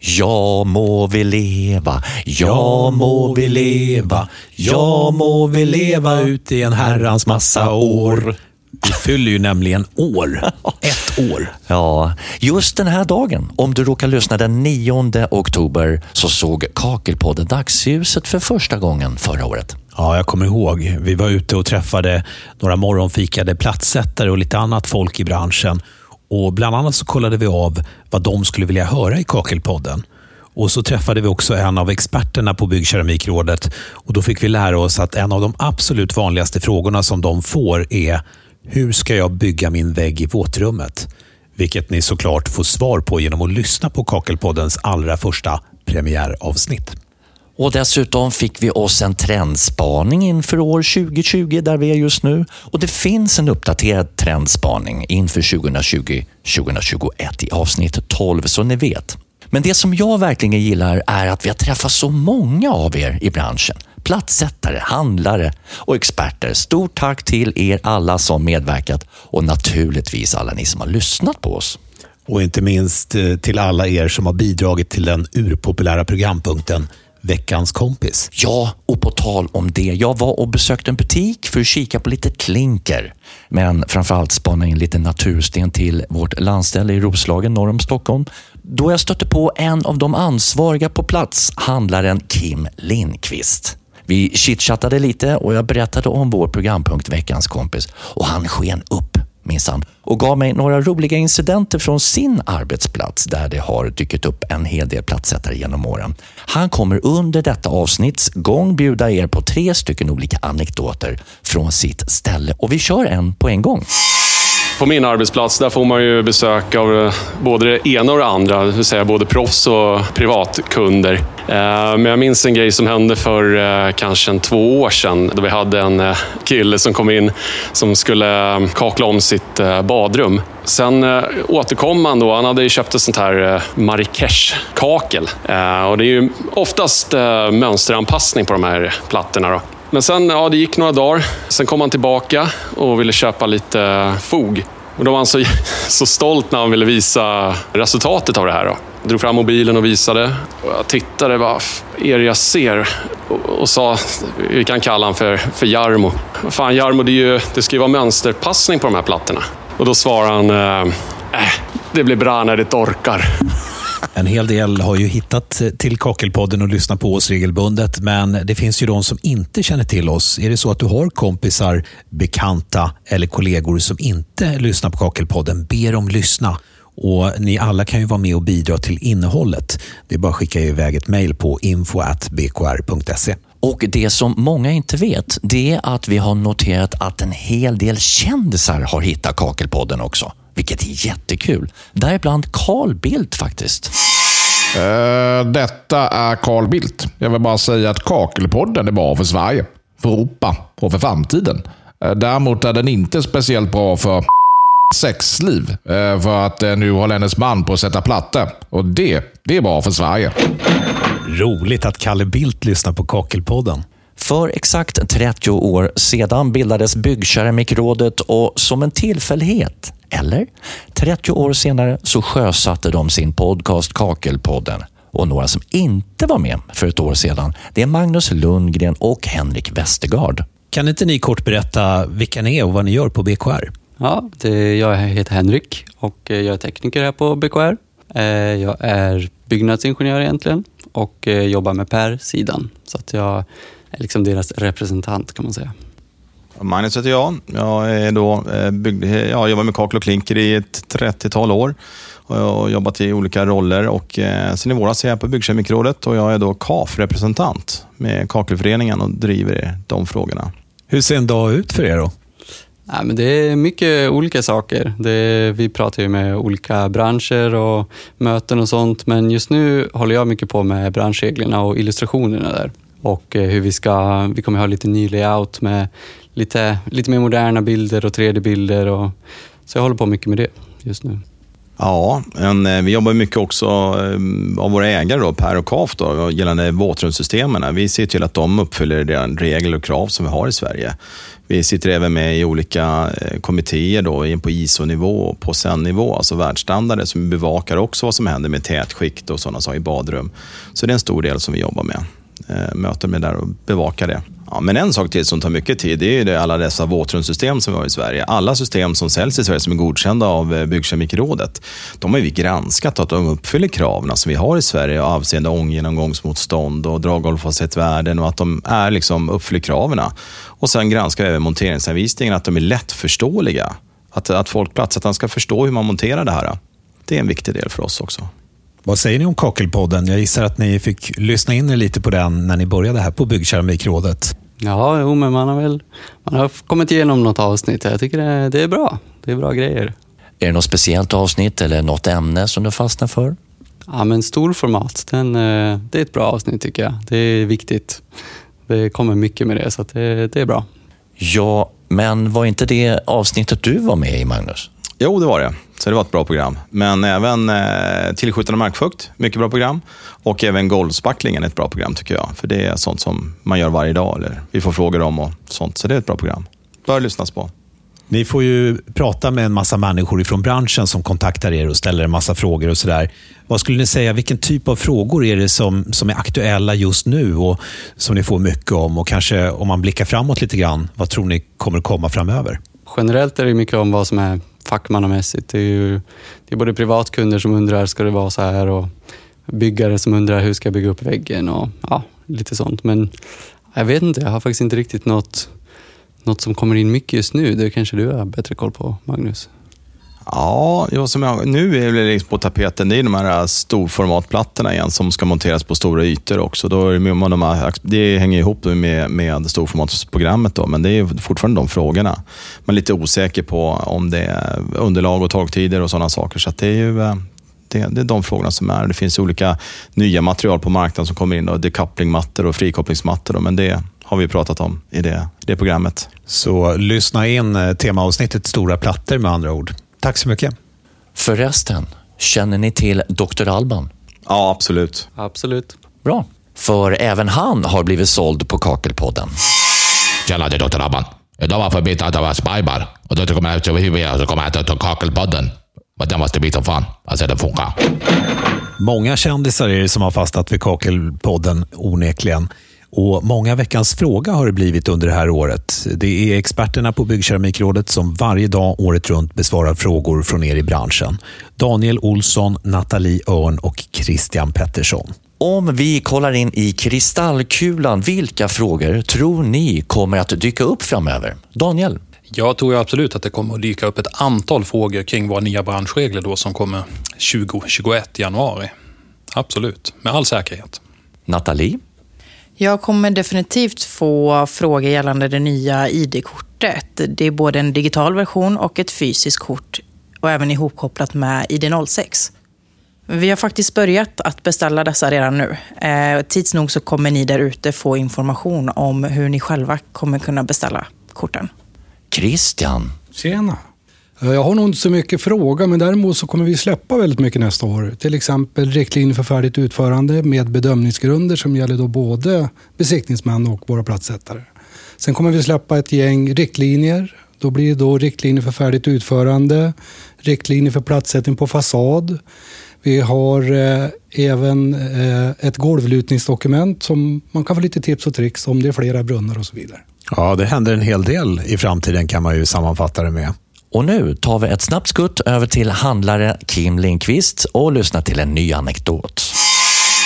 Ja må vi leva, ja må vi leva, ja må vi leva ut i en herrans massa år. Vi fyller ju nämligen år. Ett år. Ja, just den här dagen, om du råkar lyssna den 9 oktober, så såg Kakelpodden dagsljuset för första gången förra året. Ja, jag kommer ihåg. Vi var ute och träffade några morgonfikade platssättare och lite annat folk i branschen. Och Bland annat så kollade vi av vad de skulle vilja höra i Kakelpodden. Och så träffade vi också en av experterna på Byggkeramikrådet och då fick vi lära oss att en av de absolut vanligaste frågorna som de får är hur ska jag bygga min vägg i våtrummet? Vilket ni såklart får svar på genom att lyssna på Kakelpoddens allra första premiäravsnitt. Och dessutom fick vi oss en trendspaning inför år 2020 där vi är just nu. Och det finns en uppdaterad trendspaning inför 2020-2021 i avsnitt 12 så ni vet. Men det som jag verkligen gillar är att vi har träffat så många av er i branschen. Platssättare, handlare och experter. Stort tack till er alla som medverkat och naturligtvis alla ni som har lyssnat på oss. Och inte minst eh, till alla er som har bidragit till den urpopulära programpunkten Veckans kompis. Ja, och på tal om det. Jag var och besökte en butik för att kika på lite klinker. Men framförallt spana in lite natursten till vårt landställe i Roslagen norr om Stockholm. Då jag stötte på en av de ansvariga på plats, handlaren Kim Lindqvist. Vi chitchattade lite och jag berättade om vår programpunkt Veckans kompis och han sken upp minsann och gav mig några roliga incidenter från sin arbetsplats där det har dykt upp en hel del plattsättare genom åren. Han kommer under detta avsnitts gång bjuda er på tre stycken olika anekdoter från sitt ställe och vi kör en på en gång. På min arbetsplats där får man ju besök av eh, både det ena och det andra, det vill säga både proffs och privatkunder. Eh, men jag minns en grej som hände för eh, kanske en två år sedan då vi hade en kille som kom in som skulle kakla om sitt badrum. Sen återkom han då. Han hade köpt ett sånt här Marrakesh-kakel. Och det är ju oftast mönsteranpassning på de här plattorna. Då. Men sen, ja, det gick några dagar. Sen kom han tillbaka och ville köpa lite eh, fog. Och då var han så, så stolt när han ville visa resultatet av det här. Då. Jag drog fram mobilen och visade. Och jag tittade, vad är det jag ser? Och, och sa, vi kan kalla honom för, för Jarmo. Fan Jarmo, det, är ju, det ska ju vara mönsterpassning på de här plattorna. Och då svarade han, eh, äh, det blir bra när det torkar. En hel del har ju hittat till Kakelpodden och lyssnat på oss regelbundet, men det finns ju de som inte känner till oss. Är det så att du har kompisar, bekanta eller kollegor som inte lyssnar på Kakelpodden, be dem lyssna. Och Ni alla kan ju vara med och bidra till innehållet. Det är bara att skicka iväg ett mejl på info.bkr.se. Och det som många inte vet, det är att vi har noterat att en hel del kändisar har hittat Kakelpodden också vilket är jättekul. Däribland Carl Bildt faktiskt. Uh, detta är Carl Bildt. Jag vill bara säga att Kakelpodden är bra för Sverige, för Europa och för framtiden. Uh, däremot är den inte speciellt bra för sexliv. Uh, för att nu håller hennes man på att sätta platta. Och det, det är bra för Sverige. Roligt att Kalle Bildt lyssnar på Kakelpodden. För exakt 30 år sedan bildades Byggkeramikrådet och som en tillfällighet eller? 30 år senare så sjösatte de sin podcast Kakelpodden. Och några som inte var med för ett år sedan, det är Magnus Lundgren och Henrik Westergaard. Kan inte ni kort berätta vilka ni är och vad ni gör på BKR? Ja, det, jag heter Henrik och jag är tekniker här på BKR. Eh, jag är byggnadsingenjör egentligen och eh, jobbar med Per-sidan. Så att jag är liksom deras representant kan man säga. Magnus heter jag. Jag, är då, eh, byggd, jag jobbar med kakel och klinker i ett 30-tal år och jag har jobbat i olika roller. Och, eh, sen i våras är jag på Byggkemikrådet och jag är då KAF-representant med Kakelföreningen och driver de frågorna. Hur ser en dag ut för er då? Ja, men det är mycket olika saker. Det, vi pratar ju med olika branscher och möten och sånt, men just nu håller jag mycket på med branschreglerna och illustrationerna där. Och eh, hur vi ska, vi kommer ha lite ny layout med lite, lite mer moderna bilder och 3D-bilder. Och, så jag håller på mycket med det just nu. Ja, en, eh, vi jobbar mycket också eh, av våra ägare, då, Per och KAF, då, gällande våtrumssystemen. Vi ser till att de uppfyller de regler och krav som vi har i Sverige. Vi sitter även med i olika kommittéer då, på ISO-nivå och på SEN-nivå, alltså världsstandarder, som bevakar också vad som händer med tätskikt och sådana saker i badrum. Så det är en stor del som vi jobbar med. Eh, möter med där och bevakar det. Ja, men en sak till som tar mycket tid, det är det alla dessa våtrumssystem som vi har i Sverige. Alla system som säljs i Sverige som är godkända av eh, Byggkemikerrådet, de har vi granskat att de uppfyller kraven som vi har i Sverige avseende ånggenomgångsmotstånd och draghållfasthetsvärden och att de är liksom uppfyller kraven. Och sen granskar vi även monteringsanvisningarna, att de är lättförståeliga. Att, att folk platssättaren ska förstå hur man monterar det här. Det är en viktig del för oss också. Vad säger ni om Kakelpodden? Jag gissar att ni fick lyssna in er lite på den när ni började här på Byggkeramikrådet. Ja, jo, men man har väl man har kommit igenom något avsnitt. Jag tycker det, det är bra. Det är bra grejer. Är det något speciellt avsnitt eller något ämne som du fastnar för? Ja, men storformat, den, eh, det är ett bra avsnitt tycker jag. Det är viktigt. Det kommer mycket med det, så det, det är bra. Ja, men var inte det avsnittet du var med i, Magnus? Jo, det var det. Så det var ett bra program. Men även eh, Tillskjutande markfukt, mycket bra program. Och även Golvspacklingen är ett bra program tycker jag. För det är sånt som man gör varje dag, eller vi får frågor om och sånt. Så det är ett bra program. Bör lyssnas på. Ni får ju prata med en massa människor ifrån branschen som kontaktar er och ställer en massa frågor och sådär. Vad skulle ni säga, vilken typ av frågor är det som, som är aktuella just nu och som ni får mycket om? Och kanske om man blickar framåt lite grann, vad tror ni kommer komma framöver? Generellt är det mycket om vad som är fackmannamässigt. Det är, ju, det är både privatkunder som undrar, ska det vara så här? Och byggare som undrar, hur ska jag bygga upp väggen? Och ja, lite sånt. Men jag vet inte, jag har faktiskt inte riktigt något, något som kommer in mycket just nu. Det kanske du har bättre koll på, Magnus? Ja, jag, som jag, nu är det liksom på tapeten, det är de här äh, storformatplattorna igen som ska monteras på stora ytor också. Då är det, med de här, det hänger ihop med, med storformatsprogrammet, då, men det är fortfarande de frågorna. Man är lite osäker på om det är underlag och torktider och sådana saker. Så det är ju äh, det, det, är de frågorna som är. Det finns olika nya material på marknaden som kommer in, då, decouplingmattor och frikopplingsmattor, då, men det har vi pratat om i det, det programmet. Så lyssna in äh, temaavsnittet Stora plattor med andra ord. Tack så mycket. Förresten, känner ni till Dr. Alban? Ja, absolut. Absolut. Bra. För även han har blivit såld på Kakelpodden. Tjena, det är Dr. Alban. Idag var förbi att det var spybar och då kommer jag till så kommer jag till Kakelpodden. Men den måste bli som fan. Alltså den funkar. Många kändisar är det som har fastnat vid Kakelpodden onekligen. Och Många veckans fråga har det blivit under det här året. Det är experterna på Byggkeramikrådet som varje dag året runt besvarar frågor från er i branschen. Daniel Olsson, Nathalie Örn och Christian Pettersson. Om vi kollar in i kristallkulan, vilka frågor tror ni kommer att dyka upp framöver? Daniel? Jag tror absolut att det kommer att dyka upp ett antal frågor kring våra nya branschregler då som kommer 2021 januari. Absolut, med all säkerhet. Nathalie? Jag kommer definitivt få frågor gällande det nya ID-kortet. Det är både en digital version och ett fysiskt kort och även ihopkopplat med ID06. Vi har faktiskt börjat att beställa dessa redan nu. Eh, tids nog så kommer ni där ute få information om hur ni själva kommer kunna beställa korten. Christian? Tjena! Eh, jag har nog inte så mycket fråga, men däremot så kommer vi släppa väldigt mycket nästa år. Till exempel riktlinjer för färdigt utförande med bedömningsgrunder som gäller då både besiktningsmän och våra platssättare. Sen kommer vi släppa ett gäng riktlinjer. Då blir det då riktlinjer för färdigt utförande, riktlinjer för platssättning på fasad. Vi har eh, även eh, ett golvlutningsdokument som man kan få lite tips och tricks om det är flera brunnar och så vidare. Ja, det händer en hel del i framtiden kan man ju sammanfatta det med. Och nu tar vi ett snabbt skutt över till handlare Kim Lindqvist och lyssnar till en ny anekdot.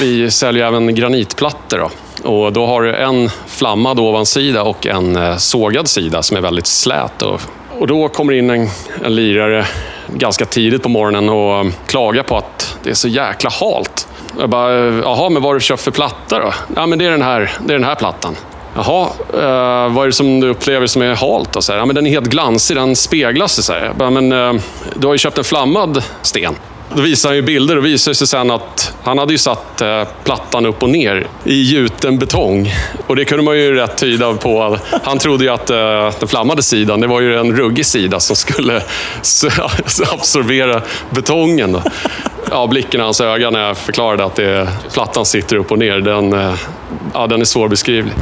Vi säljer även granitplattor. Då. Och då har du en flammad ovansida och en eh, sågad sida som är väldigt slät. Och, och då kommer in en, en lirare ganska tidigt på morgonen och eh, klagar på att det är så jäkla halt. Jag bara, eh, jaha, men vad har du köpt för platta då? Ja, men det är den här, det är den här plattan. Jaha, eh, vad är det som du upplever som är halt? då? så här, ja, men den är helt glansig, den speglas. Så här. Ja, men, eh, du har ju köpt en flammad sten. Då visar han ju bilder och visar sig sen att han hade ju satt eh, plattan upp och ner i gjuten betong. Och det kunde man ju rätt tyda på. Han trodde ju att eh, den flammade sidan, det var ju en ruggig sida som skulle absorbera betongen. Då. Ja, blicken i hans öga när jag förklarade att det, plattan sitter upp och ner, den, eh, ja, den är svårbeskrivlig.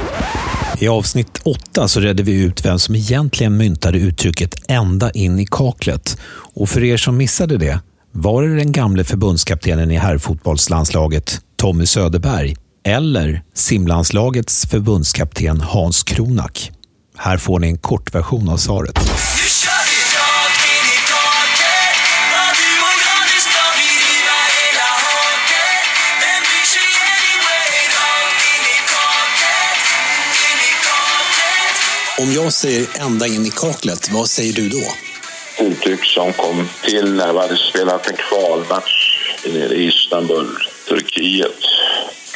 I avsnitt 8 så redde vi ut vem som egentligen myntade uttrycket ”ända in i kaklet”. Och för er som missade det, var det den gamle förbundskaptenen i herrfotbollslandslaget Tommy Söderberg eller simlandslagets förbundskapten Hans Kronak? Här får ni en kortversion av svaret. Om jag säger ända in i kaklet, vad säger du då? Uttryck som kom till när vi hade spelat en kvalmatch nere i Istanbul, Turkiet.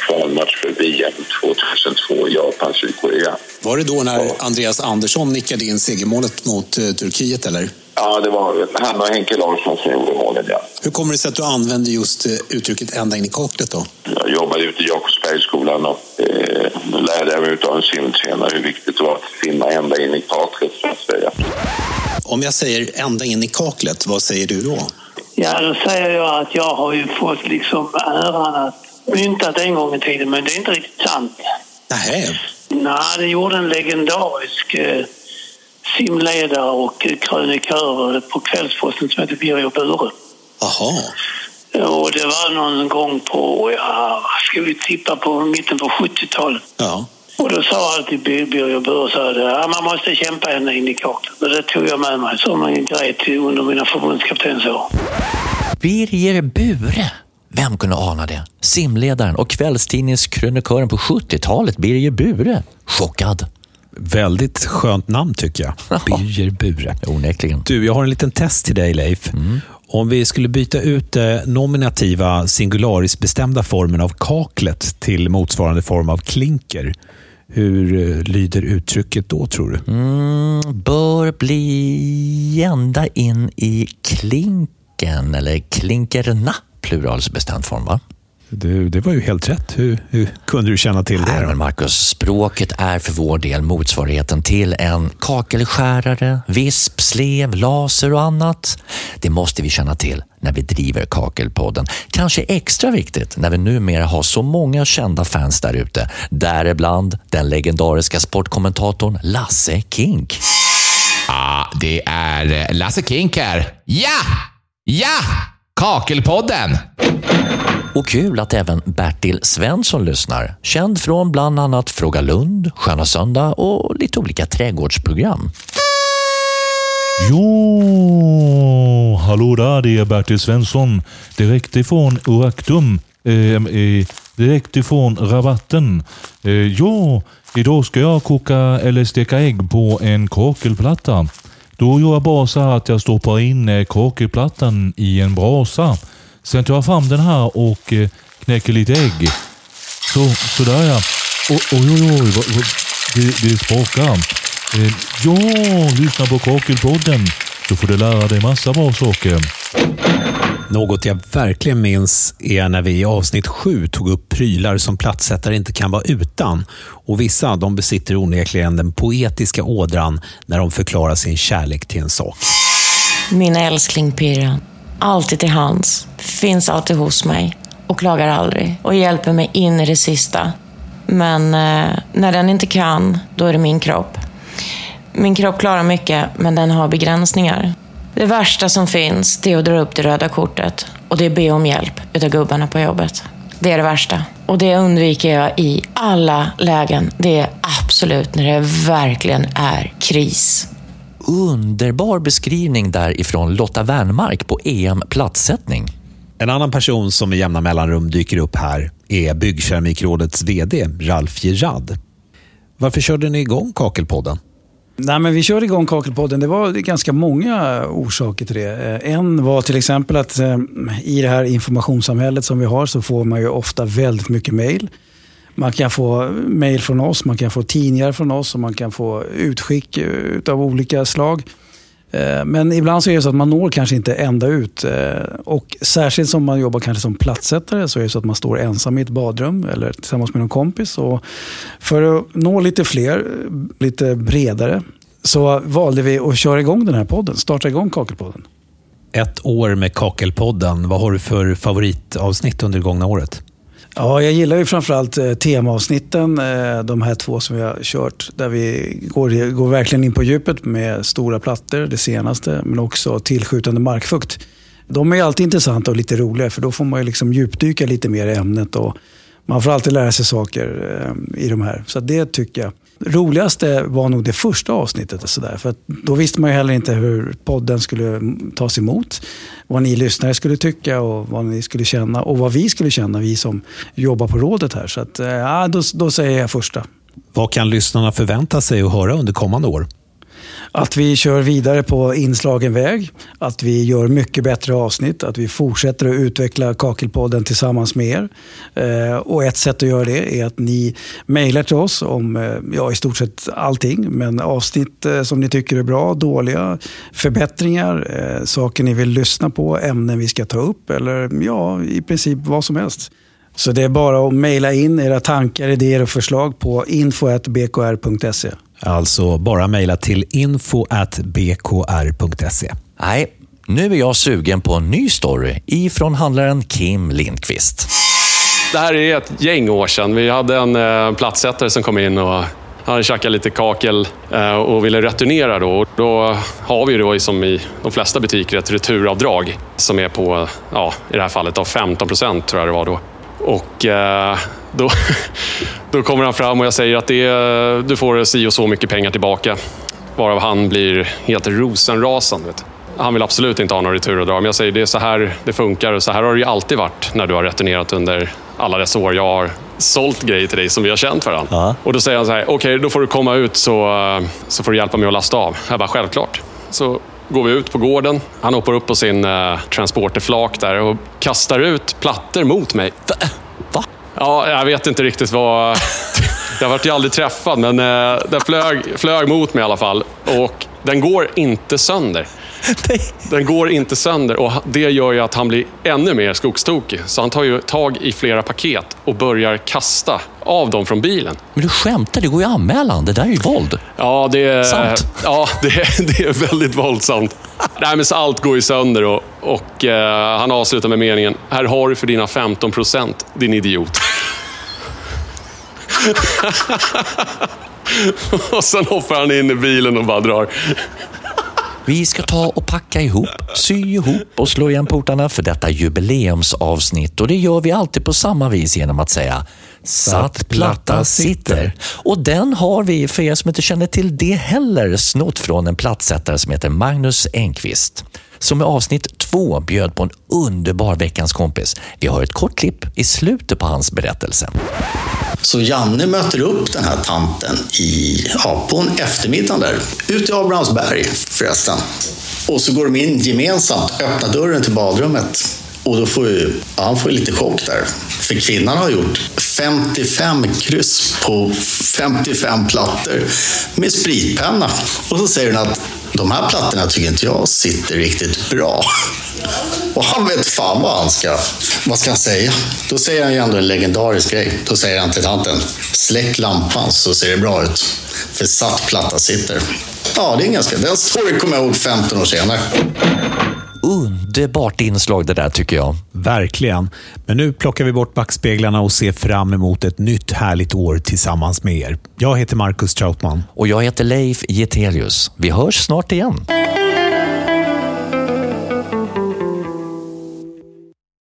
Kvalmatch för VM 2002, Japan, Sydkorea. Var det då när Andreas Andersson nickade in segermålet mot uh, Turkiet, eller? Ja, det var han och Henke Larsson som gjorde målet, ja. Hur kommer det sig att du använder just uh, uttrycket ända in i kaklet då? Jag jobbade ute i Jakobsbergsskolan och eh, lärde jag mig av en simtränare hur viktigt det var att simma ända in i kaklet, så att säga. Om jag säger ända in i kaklet, vad säger du då? Ja, då säger jag att jag har ju fått liksom äran att mynta det en gång i tiden, men det är inte riktigt sant. Nej. Nej, det gjorde en legendarisk eh, simledare och krönikör på Kvällsposten som heter Birger Bure. Jaha. Och det var någon gång på, ja, ska vi tippa på mitten på 70-talet. Ja. Och då sa alltid Birger Bure så att ja, man måste kämpa ända in i kaklet. Och det tog jag med mig som en grej till under mina förbundskaptensår. Birger Bure. Vem kunde ana det? Simledaren och kvällstidningskrönikören på 70-talet, Birger Bure. Chockad. Väldigt skönt namn tycker jag. Birger Bure. Onekligen. Du, jag har en liten test till dig Leif. Om vi skulle byta ut det nominativa singularisbestämda formen av kaklet till motsvarande form av klinker. Hur eh, lyder uttrycket då tror du? Mm, bör bli ända in i klinken, eller klinkerna, pluralsbestämd form va? Du, det var ju helt rätt. Hur, hur kunde du känna till det? Nej, men Marcus, språket är för vår del motsvarigheten till en kakelskärare, visp, slev, laser och annat. Det måste vi känna till när vi driver Kakelpodden. Kanske extra viktigt när vi numera har så många kända fans där ute. Däribland den legendariska sportkommentatorn Lasse Kink. Ja, det är Lasse Kink här. Ja! Ja! Kakelpodden! Och kul att även Bertil Svensson lyssnar. Känd från bland annat Fråga Lund, Sköna Söndag och lite olika trädgårdsprogram. Jo, hallå där, det är Bertil Svensson. Direkt ifrån Oraktum. Eh, eh, direkt ifrån rabatten. Eh, ja, idag ska jag koka eller steka ägg på en kakelplatta. Då gör jag bara så här att jag stoppar in eh, kakelplattan i en brasa. Sen tar jag fram den här och eh, knäcker lite ägg. Så, sådär ja. Oj, oj, oj, oj det, det sprakar. Eh, ja, lyssna på Kakelpodden Då får du lära dig massa bra saker. Något jag verkligen minns är när vi i avsnitt sju tog upp prylar som plattsättare inte kan vara utan. Och Vissa de besitter onekligen den poetiska ådran när de förklarar sin kärlek till en sak. Min älskling Pirra. Alltid till hands. Finns alltid hos mig. Och klagar aldrig. Och hjälper mig in i det sista. Men eh, när den inte kan, då är det min kropp. Min kropp klarar mycket, men den har begränsningar. Det värsta som finns, det är att dra upp det röda kortet. Och det är be om hjälp utav gubbarna på jobbet. Det är det värsta. Och det undviker jag i alla lägen. Det är absolut när det verkligen är kris. Underbar beskrivning därifrån Lotta Wernmark på EM platssättning. En annan person som med jämna mellanrum dyker upp här är Byggkeramikrådets VD Ralf Gerard. Varför körde ni igång Kakelpodden? Nej, men vi körde igång Kakelpodden. Det var ganska många orsaker till det. Eh, en var till exempel att eh, i det här informationssamhället som vi har så får man ju ofta väldigt mycket mejl. Man kan få mejl från oss, man kan få tidningar från oss och man kan få utskick eh, av olika slag. Eh, men ibland så är det så att man når kanske inte ända ut. Eh, och särskilt som man jobbar kanske som plattsättare så är det så att man står ensam i ett badrum eller tillsammans med någon kompis. Och för att nå lite fler, lite bredare, så valde vi att köra igång den här podden. Starta igång Kakelpodden. Ett år med Kakelpodden. Vad har du för favoritavsnitt under det gångna året? Ja, jag gillar ju framförallt eh, temaavsnitten, eh, de här två som vi har kört. Där vi går, går verkligen in på djupet med stora plattor, det senaste, men också tillskjutande markfukt. De är alltid intressanta och lite roliga, för då får man ju liksom djupdyka lite mer i ämnet. Och man får alltid lära sig saker eh, i de här. Så det tycker jag. Roligaste var nog det första avsnittet. Och så där, för att då visste man ju heller inte hur podden skulle tas emot. Vad ni lyssnare skulle tycka och vad ni skulle känna. Och vad vi skulle känna, vi som jobbar på rådet här. Så att, eh, ja, då, då säger jag första. Vad kan lyssnarna förvänta sig att höra under kommande år? Att vi kör vidare på inslagen väg, att vi gör mycket bättre avsnitt, att vi fortsätter att utveckla Kakelpodden tillsammans med er. Eh, och ett sätt att göra det är att ni mejlar till oss om eh, ja, i stort sett allting. Men avsnitt eh, som ni tycker är bra, dåliga, förbättringar, eh, saker ni vill lyssna på, ämnen vi ska ta upp eller ja, i princip vad som helst. Så det är bara att mejla in era tankar, idéer och förslag på info.bkr.se. Alltså bara mejla till info.bkr.se. Nej, nu är jag sugen på en ny story ifrån handlaren Kim Lindqvist. Det här är ett gäng år sedan. Vi hade en eh, plattsättare som kom in och han hade käkat lite kakel eh, och ville returnera. Då. Och då har vi då som i de flesta butiker ett returavdrag som är på, ja, i det här fallet då 15 procent tror jag det var då. Och eh, då, då kommer han fram och jag säger att det är, du får si och så mycket pengar tillbaka. Varav han blir helt rosenrasande. Han vill absolut inte ha några returavdrag, men jag säger det är så här det funkar och så här har det ju alltid varit när du har returnerat under alla dessa år jag har sålt grejer till dig som vi har känt varandra. Och då säger han så här, okej då får du komma ut så, eh, så får du hjälpa mig att lasta av. Jag bara, självklart. Så går vi ut på gården. Han hoppar upp på sin eh, transporterflak där och kastar ut plattor mot mig. Va? Ja, jag vet inte riktigt vad... Jag vart ju aldrig träffad, men eh, den flög, flög mot mig i alla fall. Och den går inte sönder. Den går inte sönder och det gör ju att han blir ännu mer skogstokig. Så han tar ju tag i flera paket och börjar kasta av dem från bilen. Men du skämtar, det går ju att anmäla han. Det där är ju våld. Ja, det är, Sant. Ja, det är, det är väldigt våldsamt. Nej, men så allt går ju sönder och, och eh, han avslutar med meningen. Här har du för dina 15 procent, din idiot. och sen hoppar han in i bilen och bara drar. Vi ska ta och packa ihop, sy ihop och slå igen portarna för detta jubileumsavsnitt. Och det gör vi alltid på samma vis genom att säga Satt platta sitter. Och den har vi, för er som inte känner till det heller, snott från en plattsättare som heter Magnus Engqvist. Som i avsnitt två bjöd på en underbar veckans kompis. Vi har ett kort klipp i slutet på hans berättelse. Så Janne möter upp den här tanten i, ja, på en eftermiddag där, ute i Abrahamsberg förresten. Och så går de in gemensamt, öppnar dörren till badrummet. Och då får ju, ja, han får ju lite chock där. För kvinnan har gjort 55 kryss på 55 plattor med spritpenna. Och så säger hon att de här plattorna tycker inte jag sitter riktigt bra. Och han vet fan vad han ska, vad ska han säga? Då säger han ju ändå en legendarisk grej. Då säger han till tanten, släck lampan så ser det bra ut. För satt platta sitter. Ja, det är en ganska, den storyn kommer jag ihåg 15 år senare. Underbart inslag det där tycker jag. Verkligen. Men nu plockar vi bort backspeglarna och ser fram emot ett nytt härligt år tillsammans med er. Jag heter Marcus Trautman. Och jag heter Leif Getelius. Vi hörs snart igen.